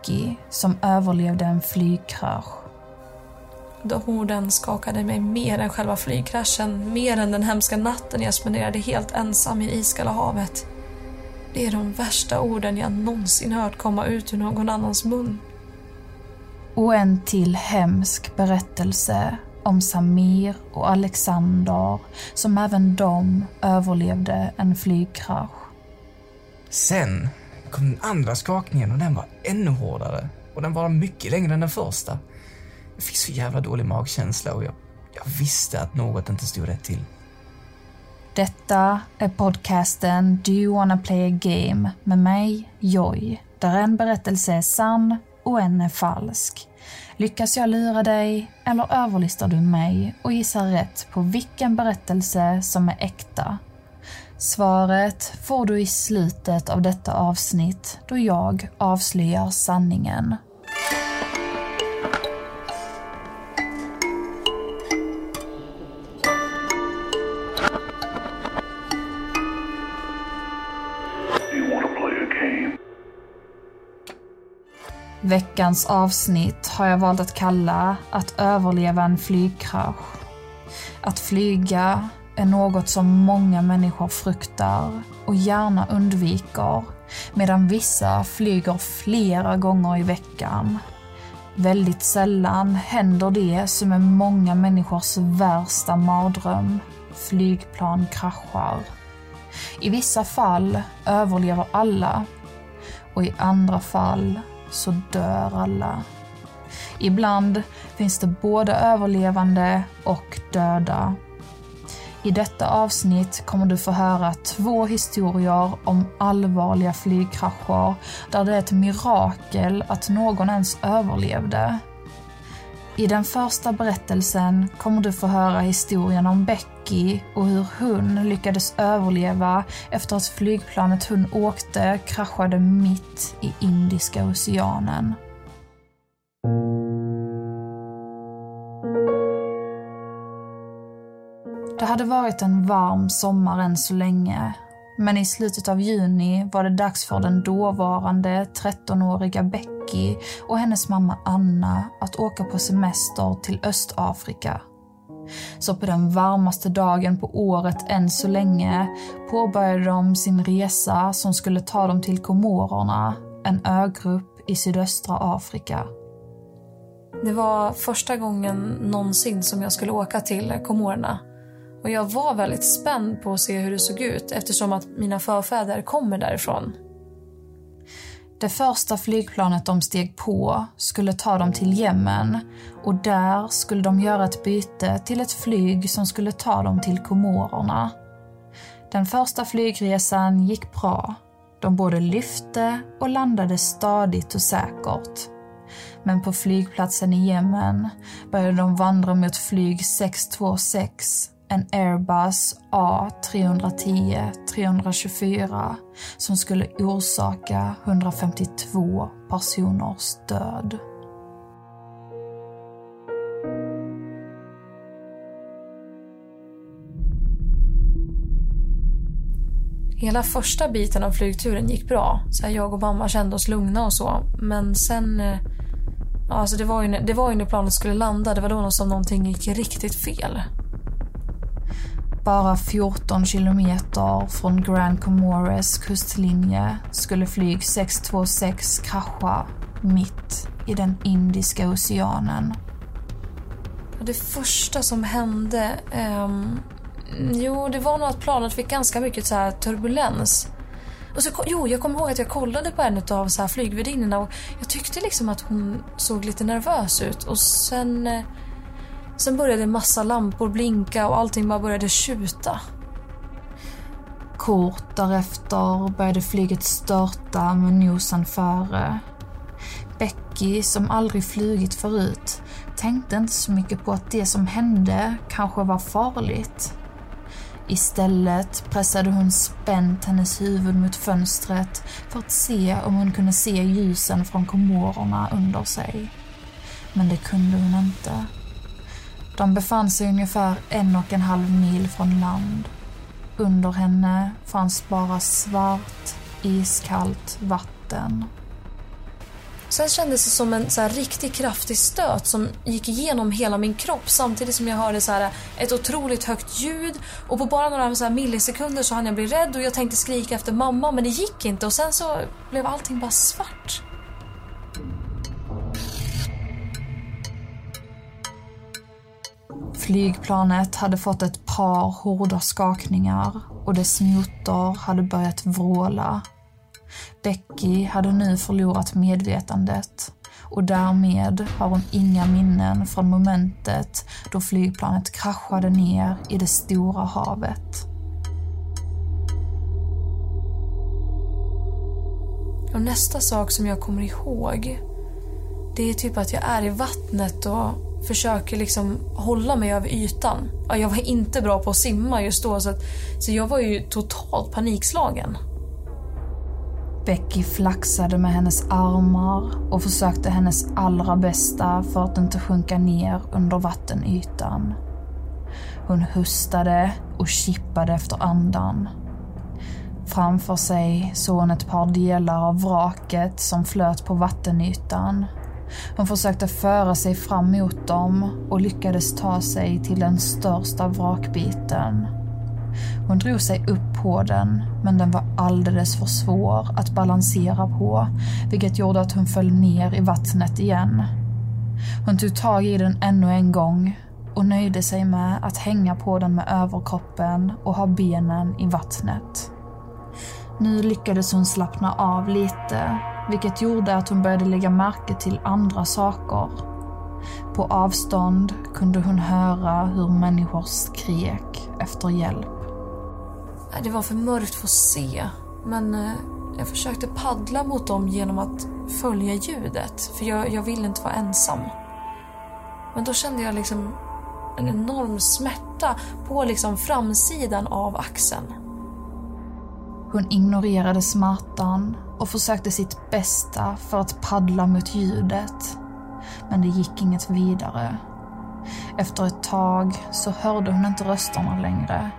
Becky som överlevde en flygkrasch. De orden skakade mig mer än själva flygkraschen, mer än den hemska natten jag spenderade helt ensam i iskalla havet. Det är de värsta orden jag någonsin hört komma ut ur någon annans mun. Och en till hemsk berättelse om Samir och Alexander som även de överlevde en flygkrasch. Sen kom den andra skakningen och den var ännu hårdare. Och den var mycket längre än den första. Jag fick så jävla dålig magkänsla och jag, jag visste att något inte stod rätt till. Detta är podcasten Do you wanna play a game med mig, Joy, där en berättelse är sann och en är falsk. Lyckas jag lura dig eller överlistar du mig och gissar rätt på vilken berättelse som är äkta? Svaret får du i slutet av detta avsnitt då jag avslöjar sanningen. Veckans avsnitt har jag valt att kalla Att överleva en flygkrasch. Att flyga är något som många människor fruktar och gärna undviker medan vissa flyger flera gånger i veckan. Väldigt sällan händer det som är många människors värsta mardröm. Flygplan kraschar. I vissa fall överlever alla och i andra fall så dör alla. Ibland finns det både överlevande och döda. I detta avsnitt kommer du få höra två historier om allvarliga flygkrascher där det är ett mirakel att någon ens överlevde. I den första berättelsen kommer du få höra historien om Becky och hur hon lyckades överleva efter att flygplanet hon åkte kraschade mitt i Indiska oceanen. Det hade varit en varm sommar än så länge. Men i slutet av juni var det dags för den dåvarande 13-åriga Becky och hennes mamma Anna att åka på semester till Östafrika. Så på den varmaste dagen på året än så länge påbörjade de sin resa som skulle ta dem till Komorerna, en ögrupp i sydöstra Afrika. Det var första gången någonsin som jag skulle åka till Komorerna. Och jag var väldigt spänd på att se hur det såg ut eftersom att mina förfäder kommer därifrån. Det första flygplanet de steg på skulle ta dem till Jemen och där skulle de göra ett byte till ett flyg som skulle ta dem till Komorerna. Den första flygresan gick bra. De både lyfte och landade stadigt och säkert. Men på flygplatsen i Jemen började de vandra mot flyg 626 en Airbus A310-324 som skulle orsaka 152 personers död. Hela första biten av flygturen gick bra. Så jag och mamma kände oss lugna och så. Men sen... Eh, alltså det, var ju, när- det var ju när planet skulle landa. Det var då som någonting gick riktigt fel. Bara 14 kilometer från Grand Comores kustlinje skulle flyg 626 krascha mitt i den Indiska oceanen. Det första som hände... Um, jo, det var nog att planet fick ganska mycket så här turbulens. Och så, jo, jag kommer ihåg att jag kollade på en av så här flygvärdinnorna och jag tyckte liksom att hon såg lite nervös ut. Och sen... Eh, Sen började en massa lampor blinka och allting bara började tjuta. Kort därefter började flyget störta med nosen före. Becky, som aldrig flugit förut, tänkte inte så mycket på att det som hände kanske var farligt. Istället pressade hon spänt hennes huvud mot fönstret för att se om hon kunde se ljusen från komorerna under sig. Men det kunde hon inte. De befann sig ungefär en och en halv mil från land. Under henne fanns bara svart, iskallt vatten. Sen kändes det som en så här riktigt kraftig stöt som gick igenom hela min kropp samtidigt som jag hörde så här ett otroligt högt ljud. Och på bara några så här millisekunder så hann jag bli rädd och jag tänkte skrika efter mamma men det gick inte och sen så blev allting bara svart. Flygplanet hade fått ett par hårda skakningar och dess motor hade börjat vråla. Becky hade nu förlorat medvetandet och därmed har hon inga minnen från momentet då flygplanet kraschade ner i det stora havet. Och nästa sak som jag kommer ihåg det är typ att jag är i vattnet och försöker liksom hålla mig över ytan. Jag var inte bra på att simma just då så, att, så jag var ju totalt panikslagen. Becky flaxade med hennes armar och försökte hennes allra bästa för att inte sjunka ner under vattenytan. Hon hustade och kippade efter andan. Framför sig såg hon ett par delar av vraket som flöt på vattenytan. Hon försökte föra sig fram mot dem och lyckades ta sig till den största vrakbiten. Hon drog sig upp på den, men den var alldeles för svår att balansera på, vilket gjorde att hon föll ner i vattnet igen. Hon tog tag i den ännu en gång och nöjde sig med att hänga på den med överkroppen och ha benen i vattnet. Nu lyckades hon slappna av lite, vilket gjorde att hon började lägga märke till andra saker. På avstånd kunde hon höra hur människor skrek efter hjälp. Det var för mörkt för att se, men eh, jag försökte paddla mot dem genom att följa ljudet, för jag, jag ville inte vara ensam. Men då kände jag liksom en enorm smärta på liksom framsidan av axeln. Hon ignorerade smärtan och försökte sitt bästa för att paddla mot ljudet. Men det gick inget vidare. Efter ett tag så hörde hon inte rösterna längre.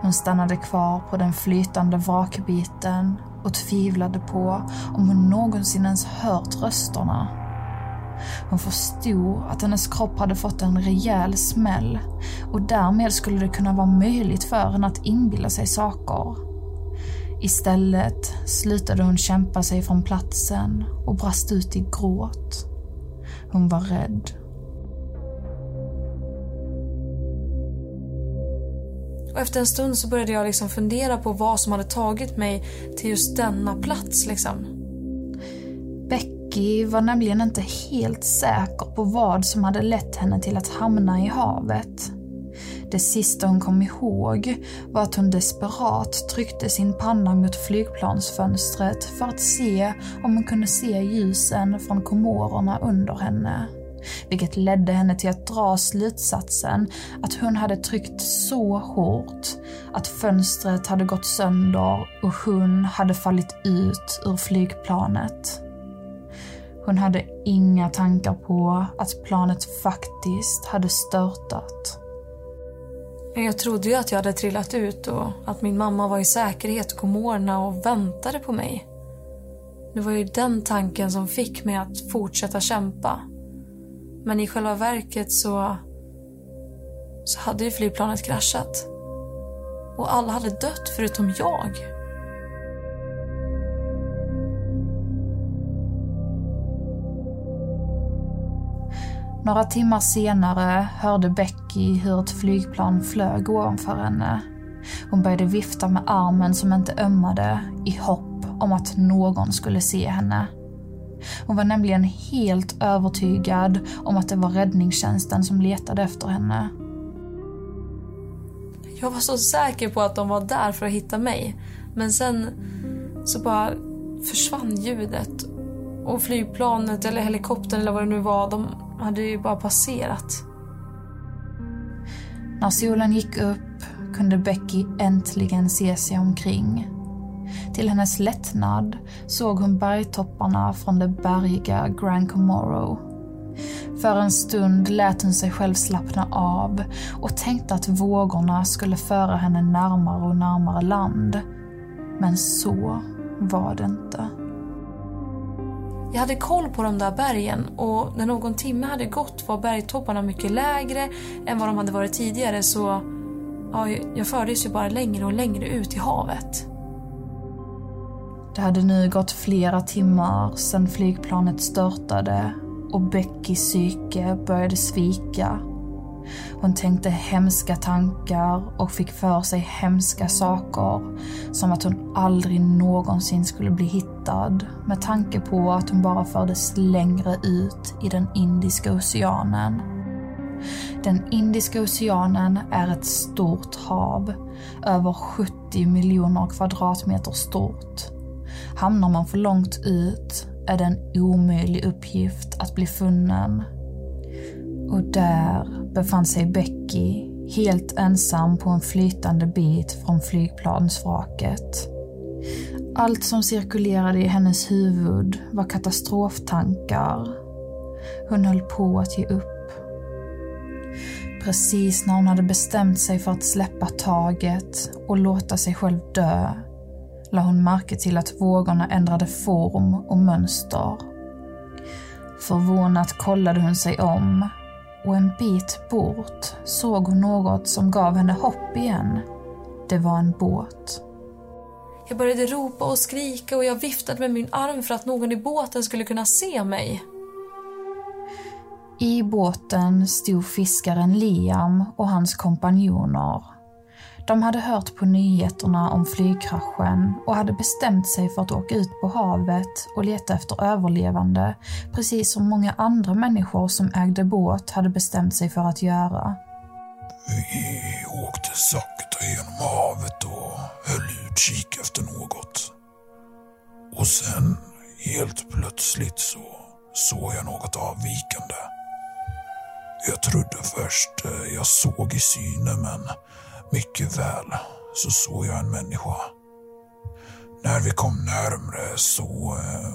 Hon stannade kvar på den flytande vrakbiten och tvivlade på om hon någonsin ens hört rösterna. Hon förstod att hennes kropp hade fått en rejäl smäll och därmed skulle det kunna vara möjligt för henne att inbilla sig saker. Istället slutade hon kämpa sig från platsen och brast ut i gråt. Hon var rädd. Och efter en stund så började jag liksom fundera på vad som hade tagit mig till just denna plats. Liksom. Becky var nämligen inte helt säker på vad som hade lett henne till att hamna i havet. Det sista hon kom ihåg var att hon desperat tryckte sin panna mot flygplansfönstret för att se om hon kunde se ljusen från komorerna under henne. Vilket ledde henne till att dra slutsatsen att hon hade tryckt så hårt att fönstret hade gått sönder och hon hade fallit ut ur flygplanet. Hon hade inga tankar på att planet faktiskt hade störtat. Jag trodde ju att jag hade trillat ut och att min mamma var i säkerhet och komorerna och väntade på mig. Det var ju den tanken som fick mig att fortsätta kämpa. Men i själva verket så, så hade ju flygplanet kraschat. Och alla hade dött förutom jag. Några timmar senare hörde Becky hur ett flygplan flög ovanför henne. Hon började vifta med armen som inte ömmade i hopp om att någon skulle se henne. Hon var nämligen helt övertygad om att det var räddningstjänsten som letade efter henne. Jag var så säker på att de var där för att hitta mig. Men sen så bara försvann ljudet. Och flygplanet eller helikoptern eller vad det nu var, de, hade ju bara passerat. När solen gick upp kunde Becky äntligen se sig omkring. Till hennes lättnad såg hon bergtopparna från det bergiga Grand Comoro. För en stund lät hon sig själv slappna av och tänkte att vågorna skulle föra henne närmare och närmare land. Men så var det inte. Jag hade koll på de där bergen och när någon timme hade gått var bergtopparna mycket lägre än vad de hade varit tidigare så ja, jag fördes ju bara längre och längre ut i havet. Det hade nu gått flera timmar sedan flygplanet störtade och Beckys psyke började svika. Hon tänkte hemska tankar och fick för sig hemska saker. Som att hon aldrig någonsin skulle bli hittad med tanke på att hon bara fördes längre ut i den Indiska oceanen. Den Indiska oceanen är ett stort hav, över 70 miljoner kvadratmeter stort. Hamnar man för långt ut är det en omöjlig uppgift att bli funnen. Och där befann sig Becky helt ensam på en flytande bit från flygplansvraket. Allt som cirkulerade i hennes huvud var katastroftankar. Hon höll på att ge upp. Precis när hon hade bestämt sig för att släppa taget och låta sig själv dö la hon märke till att vågorna ändrade form och mönster. Förvånat kollade hon sig om och en bit bort såg hon något som gav henne hopp igen. Det var en båt. Jag började ropa och skrika och jag viftade med min arm för att någon i båten skulle kunna se mig. I båten stod fiskaren Liam och hans kompanjoner. De hade hört på nyheterna om flygkraschen och hade bestämt sig för att åka ut på havet och leta efter överlevande, precis som många andra människor som ägde båt hade bestämt sig för att göra. Vi åkte sakta genom havet och höll utkik efter något. Och sen, helt plötsligt, så såg jag något avvikande. Jag trodde först eh, jag såg i syne, men mycket väl så såg jag en människa. När vi kom närmre så eh,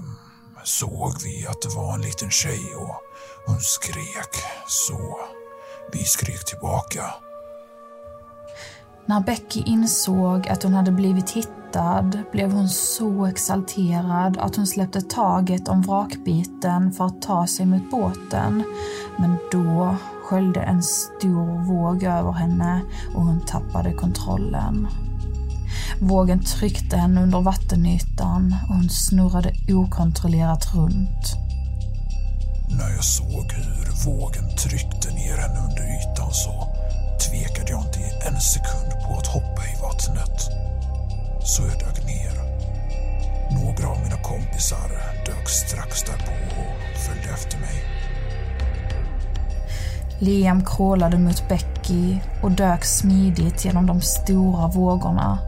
såg vi att det var en liten tjej och hon skrek så vi skrek tillbaka. När Becky insåg att hon hade blivit hittad blev hon så exalterad att hon släppte taget om vrakbiten för att ta sig mot båten. Men då sköljde en stor våg över henne och hon tappade kontrollen. Vågen tryckte henne under vattenytan och hon snurrade okontrollerat runt. När jag såg hur vågen tryckte ner henne under ytan så tvekade jag inte en sekund på att hoppa i vattnet. Så jag dök ner. Några av mina kompisar dök strax därpå och följde efter mig. Liam krålade mot Becky och dök smidigt genom de stora vågorna.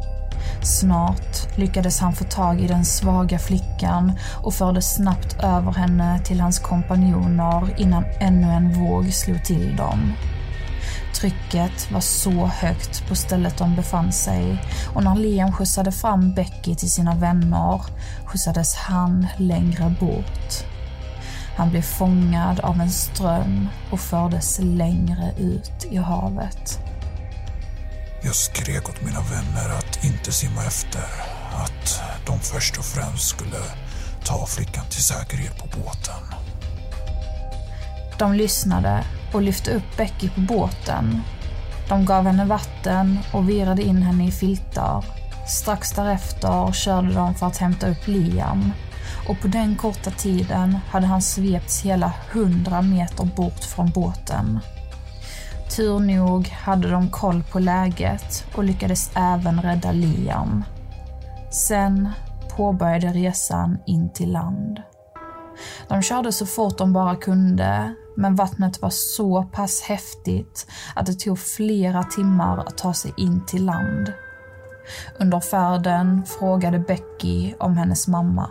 Snart lyckades han få tag i den svaga flickan och förde snabbt över henne till hans kompanjoner innan ännu en våg slog till dem. Trycket var så högt på stället de befann sig och när Liam skjutsade fram Becky till sina vänner skjutsades han längre bort. Han blev fångad av en ström och fördes längre ut i havet. Jag skrek åt mina vänner att inte simma efter. Att de först och främst skulle ta flickan till säkerhet på båten. De lyssnade och lyfte upp Becky på båten. De gav henne vatten och virade in henne i filtar. Strax därefter körde de för att hämta upp Liam och på den korta tiden hade han svepts hela hundra meter bort från båten. Tur nog hade de koll på läget och lyckades även rädda Liam. Sen påbörjade resan in till land. De körde så fort de bara kunde, men vattnet var så pass häftigt att det tog flera timmar att ta sig in till land. Under färden frågade Becky om hennes mamma.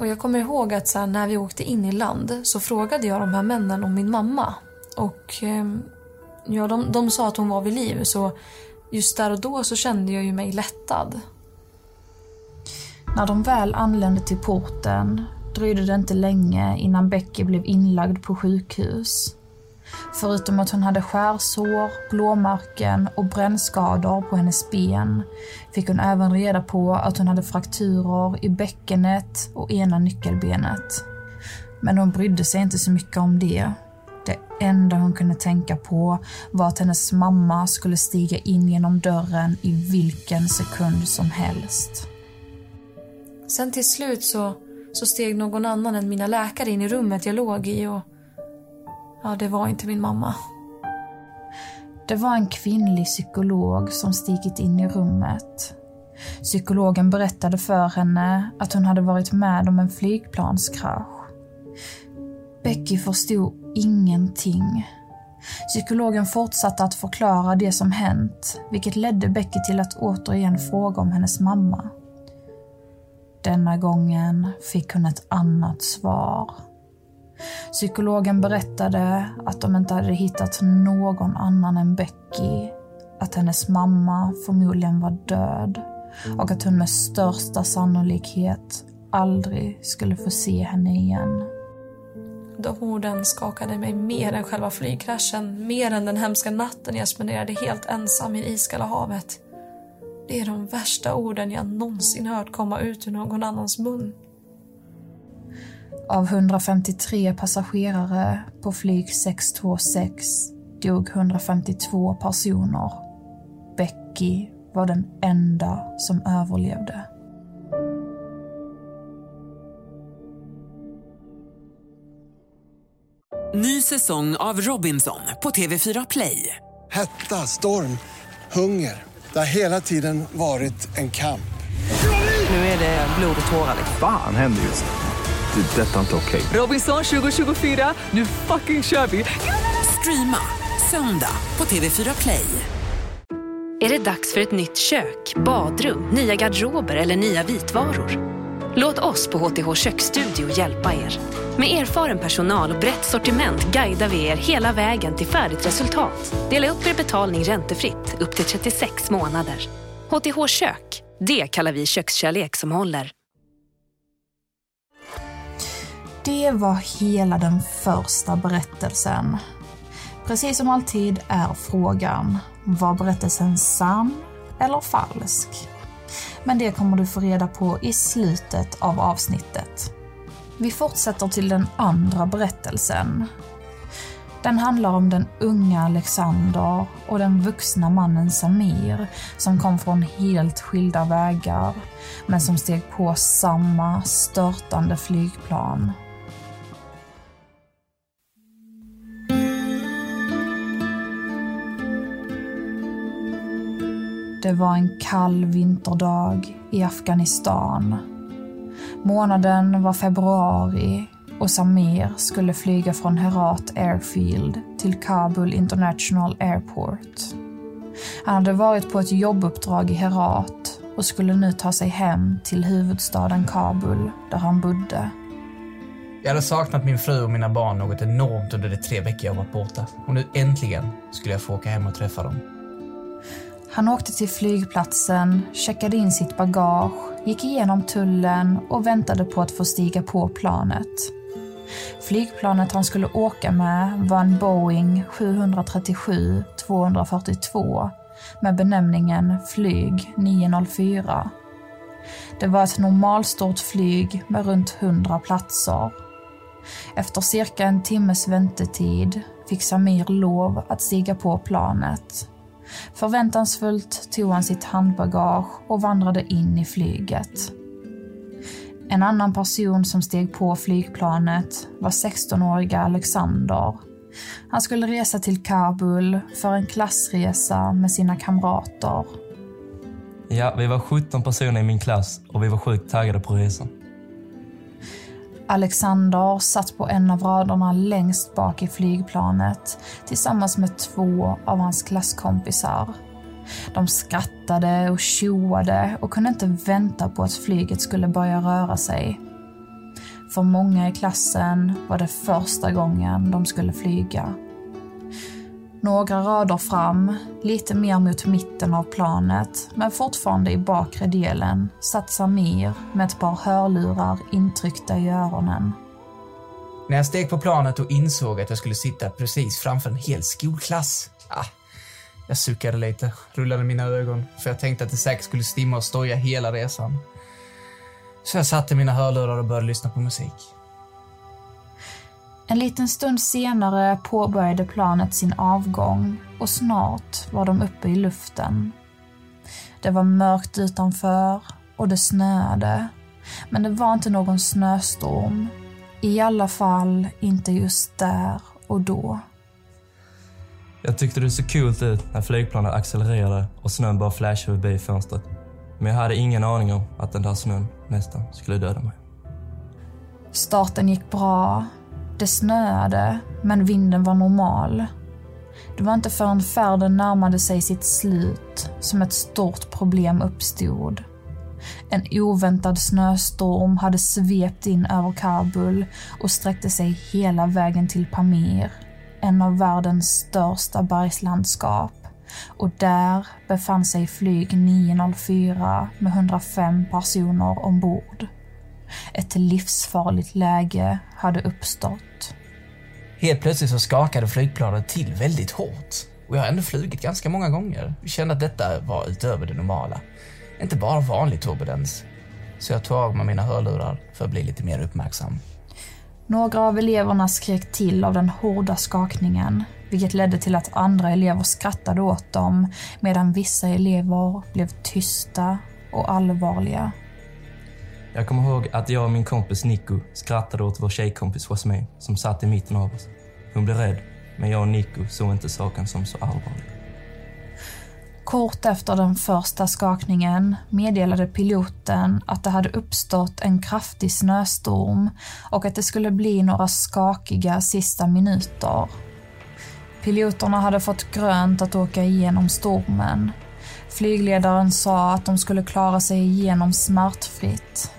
Och jag kommer ihåg att så här, när vi åkte in i land så frågade jag de här männen om min mamma. Och eh, ja, de, de sa att hon var vid liv så just där och då så kände jag ju mig lättad. När de väl anlände till porten dröjde det inte länge innan Becky blev inlagd på sjukhus. Förutom att hon hade skärsår, blåmärken och brännskador på hennes ben fick hon även reda på att hon hade frakturer i bäckenet och ena nyckelbenet. Men hon brydde sig inte så mycket om det. Det enda hon kunde tänka på var att hennes mamma skulle stiga in genom dörren i vilken sekund som helst. Sen till slut så, så steg någon annan än mina läkare in i rummet jag låg i och ja, det var inte min mamma. Det var en kvinnlig psykolog som stigit in i rummet. Psykologen berättade för henne att hon hade varit med om en flygplanskrasch. Becky förstod ingenting. Psykologen fortsatte att förklara det som hänt, vilket ledde Becky till att återigen fråga om hennes mamma. Denna gången fick hon ett annat svar. Psykologen berättade att de inte hade hittat någon annan än Becky, att hennes mamma förmodligen var död och att hon med största sannolikhet aldrig skulle få se henne igen. De orden skakade mig mer än själva flygkraschen, mer än den hemska natten jag spenderade helt ensam i iskalla havet. Det är de värsta orden jag någonsin hört komma ut ur någon annans mun. Av 153 passagerare på flyg 626 dog 152 personer. Becky var den enda som överlevde. Ny säsong av Robinson på TV4 Play. Hetta, storm, hunger. Det har hela tiden varit en kamp. Nu är det blod och tårar. Fan händer just nu. Det. Detta är inte okej. Robinson 2024, nu fucking kör vi! Streama söndag på TV4 Play. Är det dags för ett nytt kök, badrum, nya garderober eller nya vitvaror? Låt oss på HTH Köksstudio hjälpa er. Med erfaren personal och brett sortiment guidar vi er hela vägen till färdigt resultat. Dela upp er betalning räntefritt upp till 36 månader. HTH Kök, det kallar vi kökskärlek som håller. Det var hela den första berättelsen. Precis som alltid är frågan, var berättelsen sann eller falsk? Men det kommer du få reda på i slutet av avsnittet. Vi fortsätter till den andra berättelsen. Den handlar om den unga Alexander och den vuxna mannen Samir som kom från helt skilda vägar men som steg på samma störtande flygplan. Det var en kall vinterdag i Afghanistan. Månaden var februari och Samir skulle flyga från Herat Airfield till Kabul International Airport. Han hade varit på ett jobbuppdrag i Herat och skulle nu ta sig hem till huvudstaden Kabul där han bodde. Jag hade saknat min fru och mina barn något enormt under de tre veckor jag varit borta. Och nu äntligen skulle jag få åka hem och träffa dem. Han åkte till flygplatsen, checkade in sitt bagage, gick igenom tullen och väntade på att få stiga på planet. Flygplanet han skulle åka med var en Boeing 737-242 med benämningen Flyg 904. Det var ett normalstort flyg med runt 100 platser. Efter cirka en timmes väntetid fick Samir lov att stiga på planet. Förväntansfullt tog han sitt handbagage och vandrade in i flyget. En annan person som steg på flygplanet var 16-åriga Alexander. Han skulle resa till Kabul för en klassresa med sina kamrater. Ja, vi var 17 personer i min klass och vi var sjukt taggade på resan. Alexander satt på en av raderna längst bak i flygplanet tillsammans med två av hans klasskompisar. De skrattade och tjoade och kunde inte vänta på att flyget skulle börja röra sig. För många i klassen var det första gången de skulle flyga. Några rader fram, lite mer mot mitten av planet, men fortfarande i bakre delen, satt Samir med ett par hörlurar intryckta i öronen. När jag steg på planet och insåg att jag skulle sitta precis framför en hel skolklass. Ah, jag suckade lite, rullade mina ögon, för jag tänkte att det säkert skulle stimma och stoja hela resan. Så jag satte mina hörlurar och började lyssna på musik. En liten stund senare påbörjade planet sin avgång och snart var de uppe i luften. Det var mörkt utanför och det snöade. Men det var inte någon snöstorm. I alla fall inte just där och då. Jag tyckte det såg coolt ut när flygplanet accelererade och snön bara flashade förbi fönstret. Men jag hade ingen aning om att den där snön nästan skulle döda mig. Starten gick bra. Det snöade, men vinden var normal. Det var inte förrän färden närmade sig sitt slut som ett stort problem uppstod. En oväntad snöstorm hade svept in över Kabul och sträckte sig hela vägen till Pamir, en av världens största bergslandskap. Och där befann sig flyg 904 med 105 personer ombord. Ett livsfarligt läge hade uppstått. Helt plötsligt så skakade flygplanet till väldigt hårt. Och jag har ändå flugit ganska många gånger. Jag kände att detta var utöver det normala. Inte bara vanlig turbulens. Så jag tog av mig mina hörlurar för att bli lite mer uppmärksam. Några av eleverna skrek till av den hårda skakningen, vilket ledde till att andra elever skrattade åt dem medan vissa elever blev tysta och allvarliga. Jag kommer ihåg att jag och min kompis Nico skrattade åt vår tjejkompis Jasmine som satt i mitten av oss. Hon blev rädd, men jag och Nico såg inte saken som så allvarlig. Kort efter den första skakningen meddelade piloten att det hade uppstått en kraftig snöstorm och att det skulle bli några skakiga sista minuter. Piloterna hade fått grönt att åka igenom stormen. Flygledaren sa att de skulle klara sig igenom smärtfritt.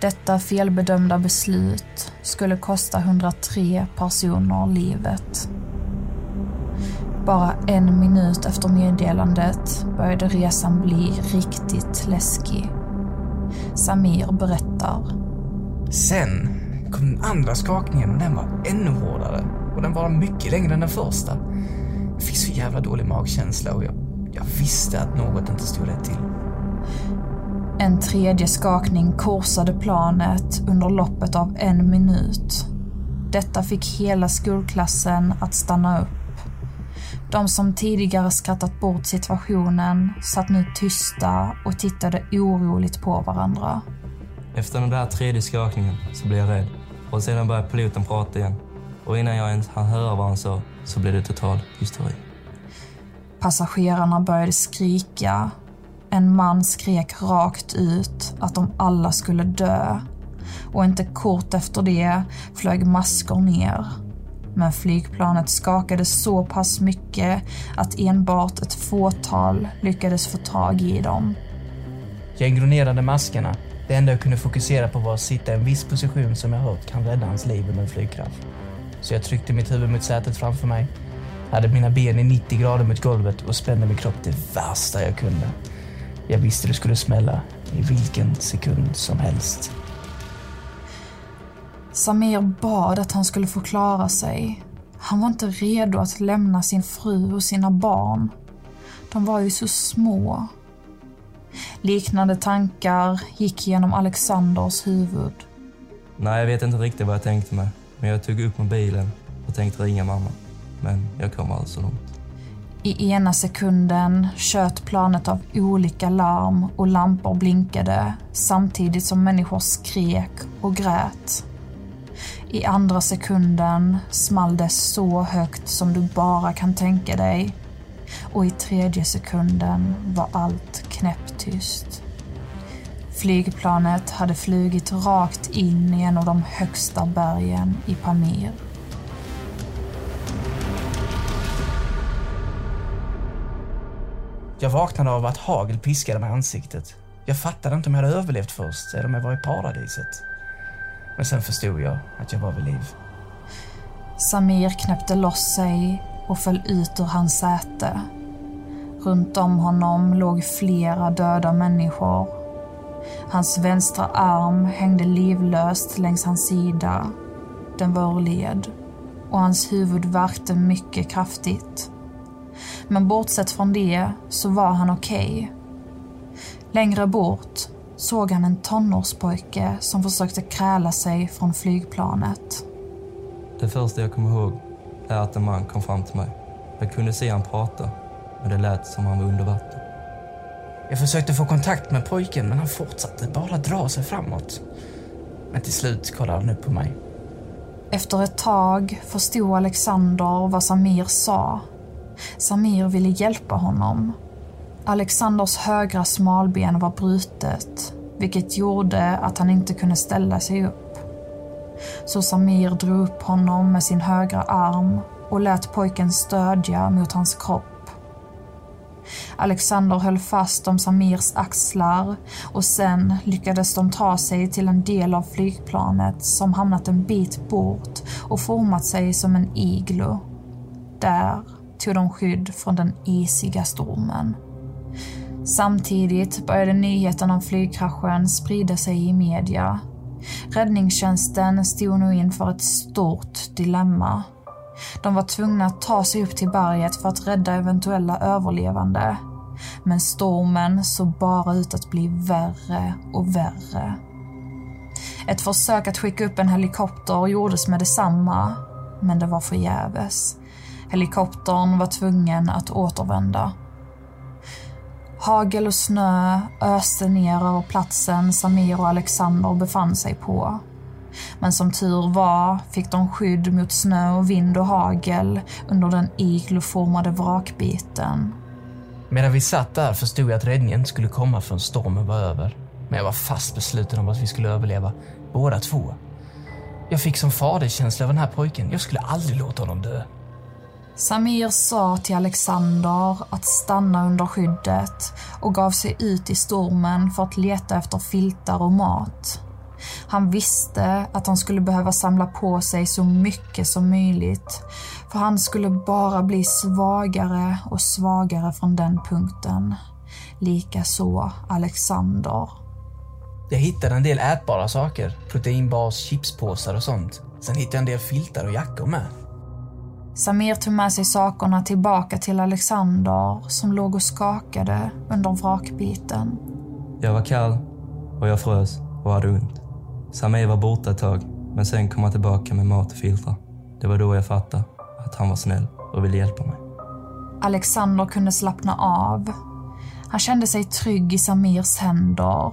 Detta felbedömda beslut skulle kosta 103 personer livet. Bara en minut efter meddelandet började resan bli riktigt läskig. Samir berättar. Sen kom den andra skakningen och den var ännu hårdare. Och den var mycket längre än den första. Jag fick så jävla dålig magkänsla och jag, jag visste att något inte stod rätt till. En tredje skakning korsade planet under loppet av en minut. Detta fick hela skolklassen att stanna upp. De som tidigare skrattat bort situationen satt nu tysta och tittade oroligt på varandra. Efter den där tredje skakningen så blev jag rädd och sedan började piloten prata igen. Och innan jag ens hann höra vad han sa så blev det total hysteri. Passagerarna började skrika. En man skrek rakt ut att de alla skulle dö. Och inte kort efter det flög maskor ner. Men flygplanet skakade så pass mycket att enbart ett fåtal lyckades få tag i dem. Jag ignorerade maskerna. Det enda jag kunde fokusera på var att sitta i en viss position som jag hört kan rädda hans liv under en flygkrasch. Så jag tryckte mitt huvud mot sätet framför mig, hade mina ben i 90 grader mot golvet och spände min kropp det värsta jag kunde. Jag visste det skulle smälla i vilken sekund som helst. Samir bad att han skulle få klara sig. Han var inte redo att lämna sin fru och sina barn. De var ju så små. Liknande tankar gick genom Alexanders huvud. Nej, jag vet inte riktigt vad jag tänkte mig. Men jag tog upp mobilen och tänkte ringa mamma. Men jag kom alltså så långt. I ena sekunden tjöt planet av olika larm och lampor blinkade samtidigt som människor skrek och grät. I andra sekunden small det så högt som du bara kan tänka dig. Och i tredje sekunden var allt knäpptyst. Flygplanet hade flugit rakt in i en av de högsta bergen i Pamir. Jag vaknade av att hagel piskade mig i ansiktet. Jag fattade inte om jag hade överlevt först eller om jag var i paradiset. Men sen förstod jag att jag var vid liv. Samir knäppte loss sig och föll ut ur hans säte. Runt om honom låg flera döda människor. Hans vänstra arm hängde livlöst längs hans sida. Den var ur led och hans huvud värkte mycket kraftigt. Men bortsett från det så var han okej. Okay. Längre bort såg han en tonårspojke som försökte kräla sig från flygplanet. Det första jag kommer ihåg är att en man kom fram till mig. Jag kunde se han prata, men det lät som han var under vatten. Jag försökte få kontakt med pojken, men han fortsatte bara dra sig framåt. Men till slut kollade han upp på mig. Efter ett tag förstod Alexander vad Samir sa. Samir ville hjälpa honom. Alexanders högra smalben var brutet, vilket gjorde att han inte kunde ställa sig upp. Så Samir drog upp honom med sin högra arm och lät pojken stödja mot hans kropp. Alexander höll fast om Samirs axlar och sen lyckades de ta sig till en del av flygplanet som hamnat en bit bort och format sig som en iglo. Där tog de skydd från den isiga stormen. Samtidigt började nyheten om flygkraschen sprida sig i media. Räddningstjänsten stod nu inför ett stort dilemma. De var tvungna att ta sig upp till berget för att rädda eventuella överlevande. Men stormen såg bara ut att bli värre och värre. Ett försök att skicka upp en helikopter gjordes med detsamma, men det var förgäves. Helikoptern var tvungen att återvända. Hagel och snö öste ner över platsen Samir och Alexander befann sig på. Men som tur var fick de skydd mot snö och vind och hagel under den igloformade vrakbiten. Medan vi satt där förstod jag att räddningen inte skulle komma förrän stormen var över. Men jag var fast besluten om att vi skulle överleva, båda två. Jag fick som faderskänsla av den här pojken. Jag skulle aldrig låta honom dö. Samir sa till Alexander att stanna under skyddet och gav sig ut i stormen för att leta efter filtar och mat. Han visste att han skulle behöva samla på sig så mycket som möjligt för han skulle bara bli svagare och svagare från den punkten. Likaså Alexander. Jag hittade en del ätbara saker. Proteinbars, chipspåsar och sånt. Sen hittade jag en del filtar och jackor med. Samir tog med sig sakerna tillbaka till Alexander som låg och skakade under vrakbiten. Jag var kall och jag frös och hade ont. Samir var borta ett tag, men sen kom han tillbaka med mat och filtar. Det var då jag fattade att han var snäll och ville hjälpa mig. Alexander kunde slappna av. Han kände sig trygg i Samirs händer.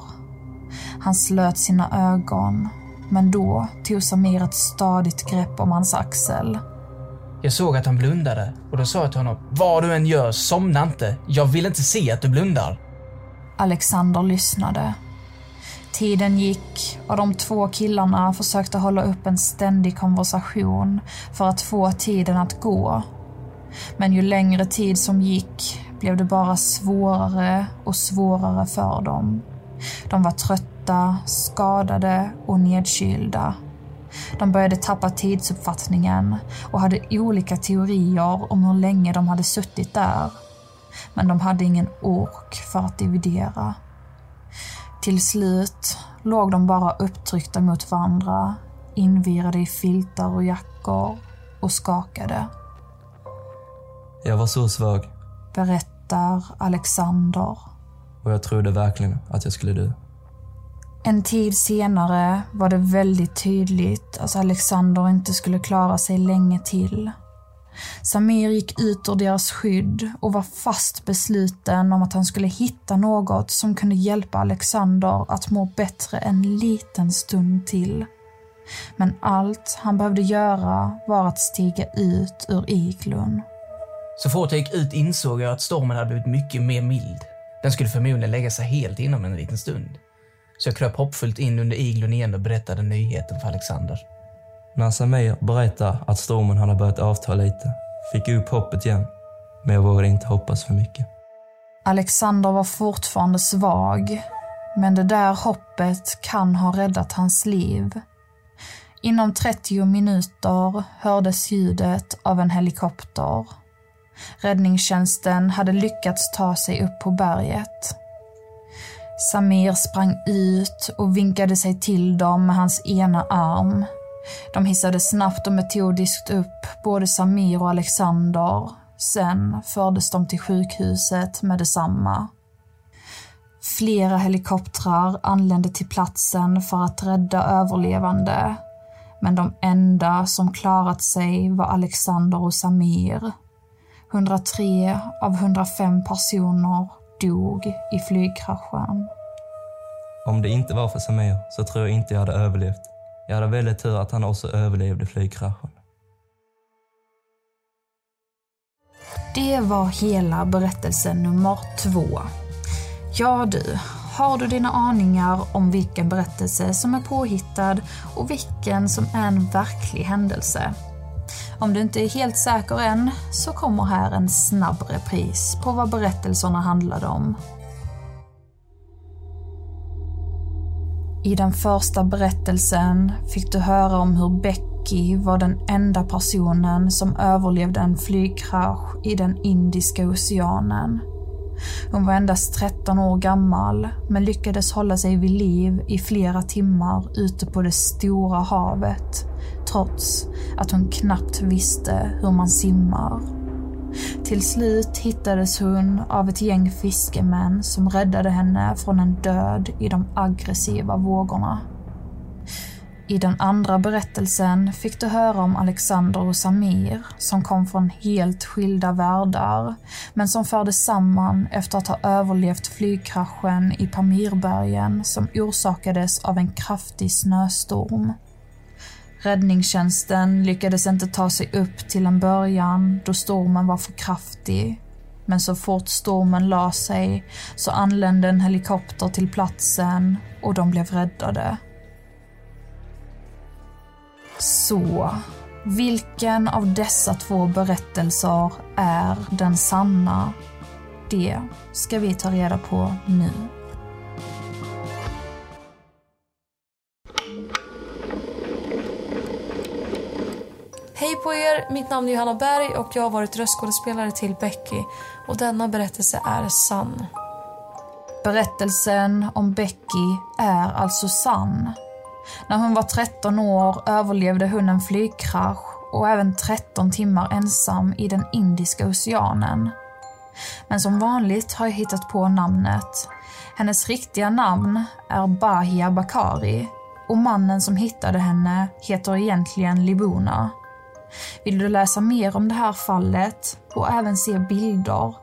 Han slöt sina ögon, men då tog Samir ett stadigt grepp om hans axel. Jag såg att han blundade och då sa jag till honom, vad du än gör, somna inte. Jag vill inte se att du blundar. Alexander lyssnade. Tiden gick och de två killarna försökte hålla upp en ständig konversation för att få tiden att gå. Men ju längre tid som gick blev det bara svårare och svårare för dem. De var trötta, skadade och nedkylda. De började tappa tidsuppfattningen och hade olika teorier om hur länge de hade suttit där. Men de hade ingen ork för att dividera. Till slut låg de bara upptryckta mot varandra, invirade i filtar och jackor och skakade. Jag var så svag. Berättar Alexander. Och jag trodde verkligen att jag skulle dö. En tid senare var det väldigt tydligt att Alexander inte skulle klara sig länge till. Samir gick ut ur deras skydd och var fast besluten om att han skulle hitta något som kunde hjälpa Alexander att må bättre en liten stund till. Men allt han behövde göra var att stiga ut ur iglun. Så fort jag gick ut insåg jag att stormen hade blivit mycket mer mild. Den skulle förmodligen lägga sig helt inom en liten stund. Så jag kröp hoppfullt in under iglun igen och berättade nyheten för Alexander. När Samir berättade att stormen hade börjat avta lite fick jag upp hoppet igen. Men jag vågade inte hoppas för mycket. Alexander var fortfarande svag. Men det där hoppet kan ha räddat hans liv. Inom 30 minuter hördes ljudet av en helikopter. Räddningstjänsten hade lyckats ta sig upp på berget. Samir sprang ut och vinkade sig till dem med hans ena arm. De hissade snabbt och metodiskt upp både Samir och Alexander. Sen fördes de till sjukhuset med detsamma. Flera helikoptrar anlände till platsen för att rädda överlevande. Men de enda som klarat sig var Alexander och Samir. 103 av 105 personer dog i flygkraschen. Om det inte var för Samir så tror jag inte jag hade överlevt. Jag hade väldigt tur att han också överlevde flygkraschen. Det var hela berättelse nummer två. Ja du, har du dina aningar om vilken berättelse som är påhittad och vilken som är en verklig händelse? Om du inte är helt säker än så kommer här en snabb repris på vad berättelserna handlade om. I den första berättelsen fick du höra om hur Becky var den enda personen som överlevde en flygkrasch i den Indiska oceanen. Hon var endast 13 år gammal men lyckades hålla sig vid liv i flera timmar ute på det stora havet trots att hon knappt visste hur man simmar. Till slut hittades hon av ett gäng fiskemän som räddade henne från en död i de aggressiva vågorna. I den andra berättelsen fick du höra om Alexander och Samir som kom från helt skilda världar men som fördes samman efter att ha överlevt flygkraschen i Pamirbergen som orsakades av en kraftig snöstorm. Räddningstjänsten lyckades inte ta sig upp till en början då stormen var för kraftig. Men så fort stormen la sig så anlände en helikopter till platsen och de blev räddade. Så, vilken av dessa två berättelser är den sanna? Det ska vi ta reda på nu. Hej på er! Mitt namn är Johanna Berg och jag har varit röstskådespelare till Becky. Och denna berättelse är sann. Berättelsen om Becky är alltså sann. När hon var 13 år överlevde hon en flygkrasch och även 13 timmar ensam i den Indiska oceanen. Men som vanligt har jag hittat på namnet. Hennes riktiga namn är Bahia Bakari och mannen som hittade henne heter egentligen Libuna. Vill du läsa mer om det här fallet och även se bilder,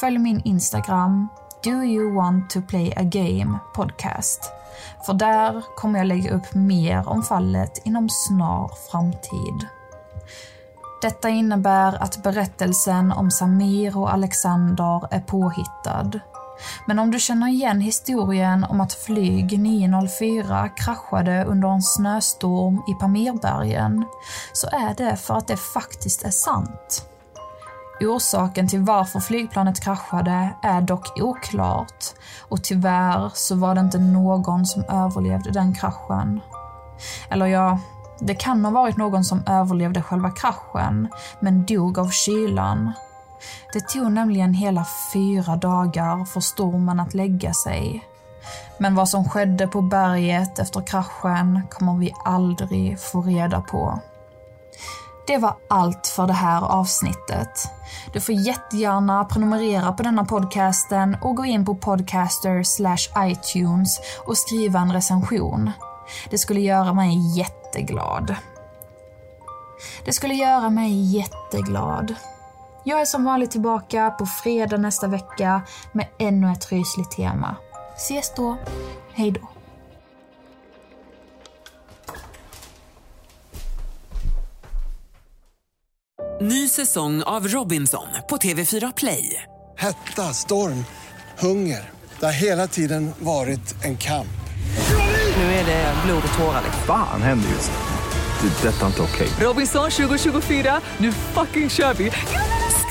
följ min Instagram Do you want to play a game podcast. För där kommer jag lägga upp mer om fallet inom snar framtid. Detta innebär att berättelsen om Samir och Alexander är påhittad. Men om du känner igen historien om att flyg 904 kraschade under en snöstorm i Pamirbergen så är det för att det faktiskt är sant. Orsaken till varför flygplanet kraschade är dock oklart och tyvärr så var det inte någon som överlevde den kraschen. Eller ja, det kan ha varit någon som överlevde själva kraschen men dog av kylan. Det tog nämligen hela fyra dagar för stormen att lägga sig. Men vad som skedde på berget efter kraschen kommer vi aldrig få reda på. Det var allt för det här avsnittet. Du får jättegärna prenumerera på denna podcasten och gå in på podcaster slash iTunes och skriva en recension. Det skulle göra mig jätteglad. Det skulle göra mig jätteglad. Jag är som vanligt tillbaka på fredag nästa vecka med ännu ett rysligt tema. Ses då. Hej då. Ny säsong av Robinson på TV4 Play. Hetta, storm, hunger. Det har hela tiden varit en kamp. Nu är det blod och tårar. Fan händer just. Det. är Detta är inte okej. Robinson 2024, nu fucking kör vi!